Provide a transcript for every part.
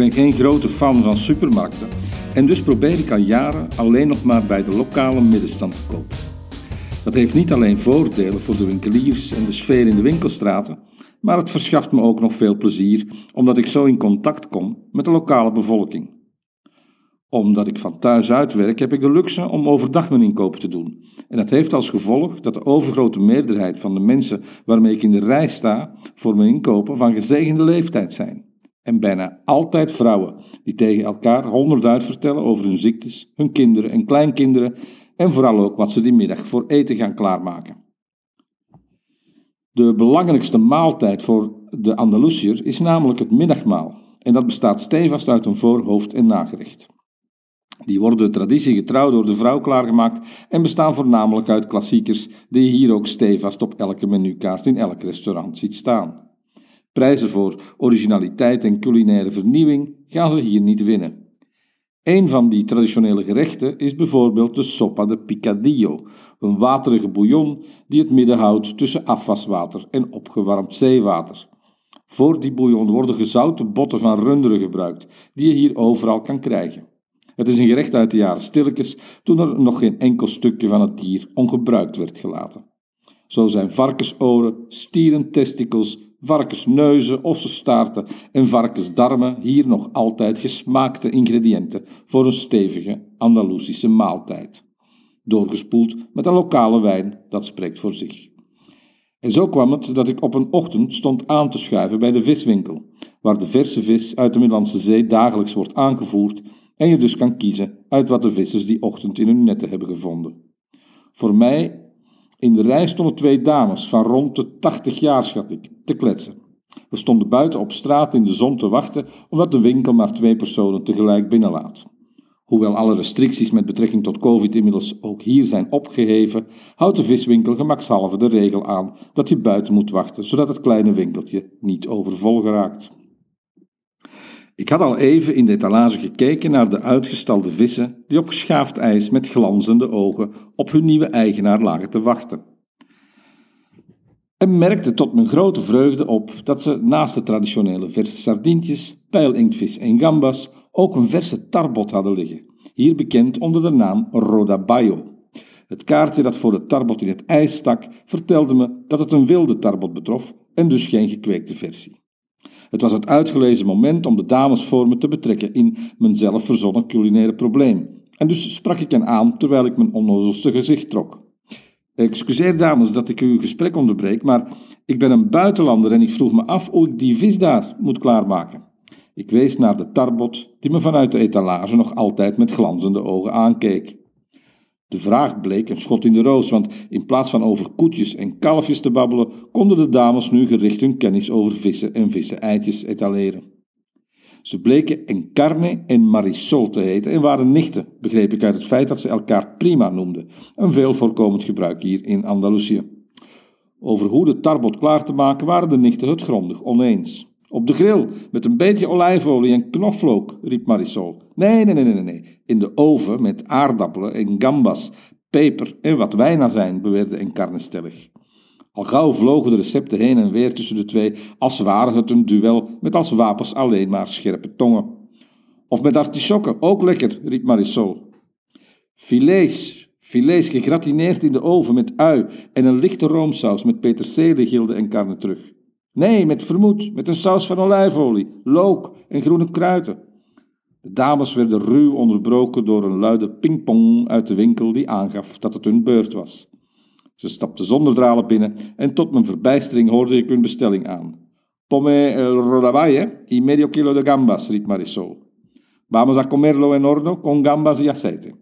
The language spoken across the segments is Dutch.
ben geen grote fan van supermarkten en dus probeer ik al jaren alleen nog maar bij de lokale middenstand te kopen. Dat heeft niet alleen voordelen voor de winkeliers en de sfeer in de winkelstraten, maar het verschaft me ook nog veel plezier omdat ik zo in contact kom met de lokale bevolking. Omdat ik van thuis uitwerk, heb ik de luxe om overdag mijn inkopen te doen. En dat heeft als gevolg dat de overgrote meerderheid van de mensen waarmee ik in de rij sta voor mijn inkopen van gezegende leeftijd zijn. En bijna altijd vrouwen die tegen elkaar honderd vertellen over hun ziektes, hun kinderen en kleinkinderen en vooral ook wat ze die middag voor eten gaan klaarmaken. De belangrijkste maaltijd voor de Andalusiër is namelijk het middagmaal. En dat bestaat stevast uit een voorhoofd en nagerecht. Die worden traditiegetrouw door de vrouw klaargemaakt en bestaan voornamelijk uit klassiekers die je hier ook stevast op elke menukaart in elk restaurant ziet staan. Prijzen voor originaliteit en culinaire vernieuwing gaan ze hier niet winnen. Een van die traditionele gerechten is bijvoorbeeld de sopa de picadillo, een waterige bouillon die het midden houdt tussen afwaswater en opgewarmd zeewater. Voor die bouillon worden gezouten botten van runderen gebruikt, die je hier overal kan krijgen. Het is een gerecht uit de jaren stilletjes, toen er nog geen enkel stukje van het dier ongebruikt werd gelaten. Zo zijn varkensoren, stierentestikels, varkensneuzen, ossenstaarten en varkensdarmen hier nog altijd gesmaakte ingrediënten voor een stevige Andalusische maaltijd. Doorgespoeld met een lokale wijn, dat spreekt voor zich. En zo kwam het dat ik op een ochtend stond aan te schuiven bij de viswinkel, waar de verse vis uit de Middellandse Zee dagelijks wordt aangevoerd en je dus kan kiezen uit wat de vissers die ochtend in hun netten hebben gevonden. Voor mij in de rij stonden twee dames van rond de 80 jaar, schat ik, te kletsen. We stonden buiten op straat in de zon te wachten, omdat de winkel maar twee personen tegelijk binnenlaat. Hoewel alle restricties met betrekking tot COVID inmiddels ook hier zijn opgeheven, houdt de viswinkel gemakshalve de regel aan dat je buiten moet wachten, zodat het kleine winkeltje niet overvol geraakt. Ik had al even in de etalage gekeken naar de uitgestalde vissen die op geschaafd ijs met glanzende ogen op hun nieuwe eigenaar lagen te wachten. En merkte tot mijn grote vreugde op dat ze naast de traditionele verse sardientjes, pijlinktvis en gambas ook een verse tarbot hadden liggen, hier bekend onder de naam rodaballo. Het kaartje dat voor de tarbot in het ijs stak vertelde me dat het een wilde tarbot betrof en dus geen gekweekte versie. Het was het uitgelezen moment om de dames voor me te betrekken in mijn zelf verzonnen culinaire probleem. En dus sprak ik hen aan terwijl ik mijn onnozelste gezicht trok. Excuseer dames dat ik uw gesprek onderbreek, maar ik ben een buitenlander en ik vroeg me af hoe ik die vis daar moet klaarmaken. Ik wees naar de tarbot die me vanuit de etalage nog altijd met glanzende ogen aankeek. De vraag bleek een schot in de roos, want in plaats van over koetjes en kalfjes te babbelen, konden de dames nu gericht hun kennis over vissen en vissen-eitjes etaleren. Ze bleken Encarne en Marisol te heten en waren nichten, begreep ik uit het feit dat ze elkaar prima noemden, een veel voorkomend gebruik hier in Andalusië. Over hoe de tarbot klaar te maken waren de nichten het grondig oneens. Op de grill, met een beetje olijfolie en knoflook, riep Marisol. Nee, nee, nee, nee, nee. In de oven met aardappelen en gambas, peper en wat wijnazijn, beweerde Encarne stellig. Al gauw vlogen de recepten heen en weer tussen de twee, als ware het een duel met als wapens alleen maar scherpe tongen. Of met artisjokken, ook lekker, riep Marisol. Filets, filets gegratineerd in de oven met ui en een lichte roomsaus met peterselie, gilde Encarne terug. Nee, met vermoed, met een saus van olijfolie, look en groene kruiden. De dames werden ruw onderbroken door een luide pingpong uit de winkel die aangaf dat het hun beurt was. Ze stapten zonder dralen binnen en tot mijn verbijstering hoorde ik hun bestelling aan. Pome el rodabaye y medio kilo de gambas, riep Marisol. Vamos a comerlo en horno con gambas y aceite.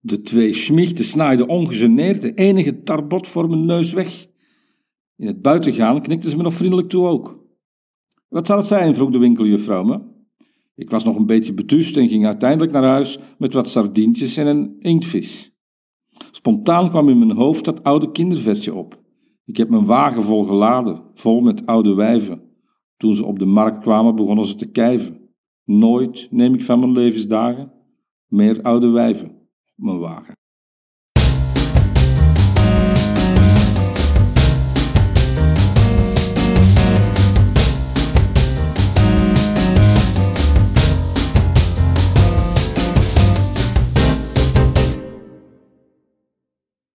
De twee schmichten snaaiden ongegeneerd de enige tarbot voor mijn neus weg. In het buitengaan knikte ze me nog vriendelijk toe ook. Wat zal het zijn? vroeg de winkeljuffrouw me. Ik was nog een beetje beduust en ging uiteindelijk naar huis met wat sardientjes en een inktvis. Spontaan kwam in mijn hoofd dat oude kinderversje op. Ik heb mijn wagen vol geladen, vol met oude wijven. Toen ze op de markt kwamen, begonnen ze te kijven. Nooit neem ik van mijn levensdagen meer oude wijven mijn wagen.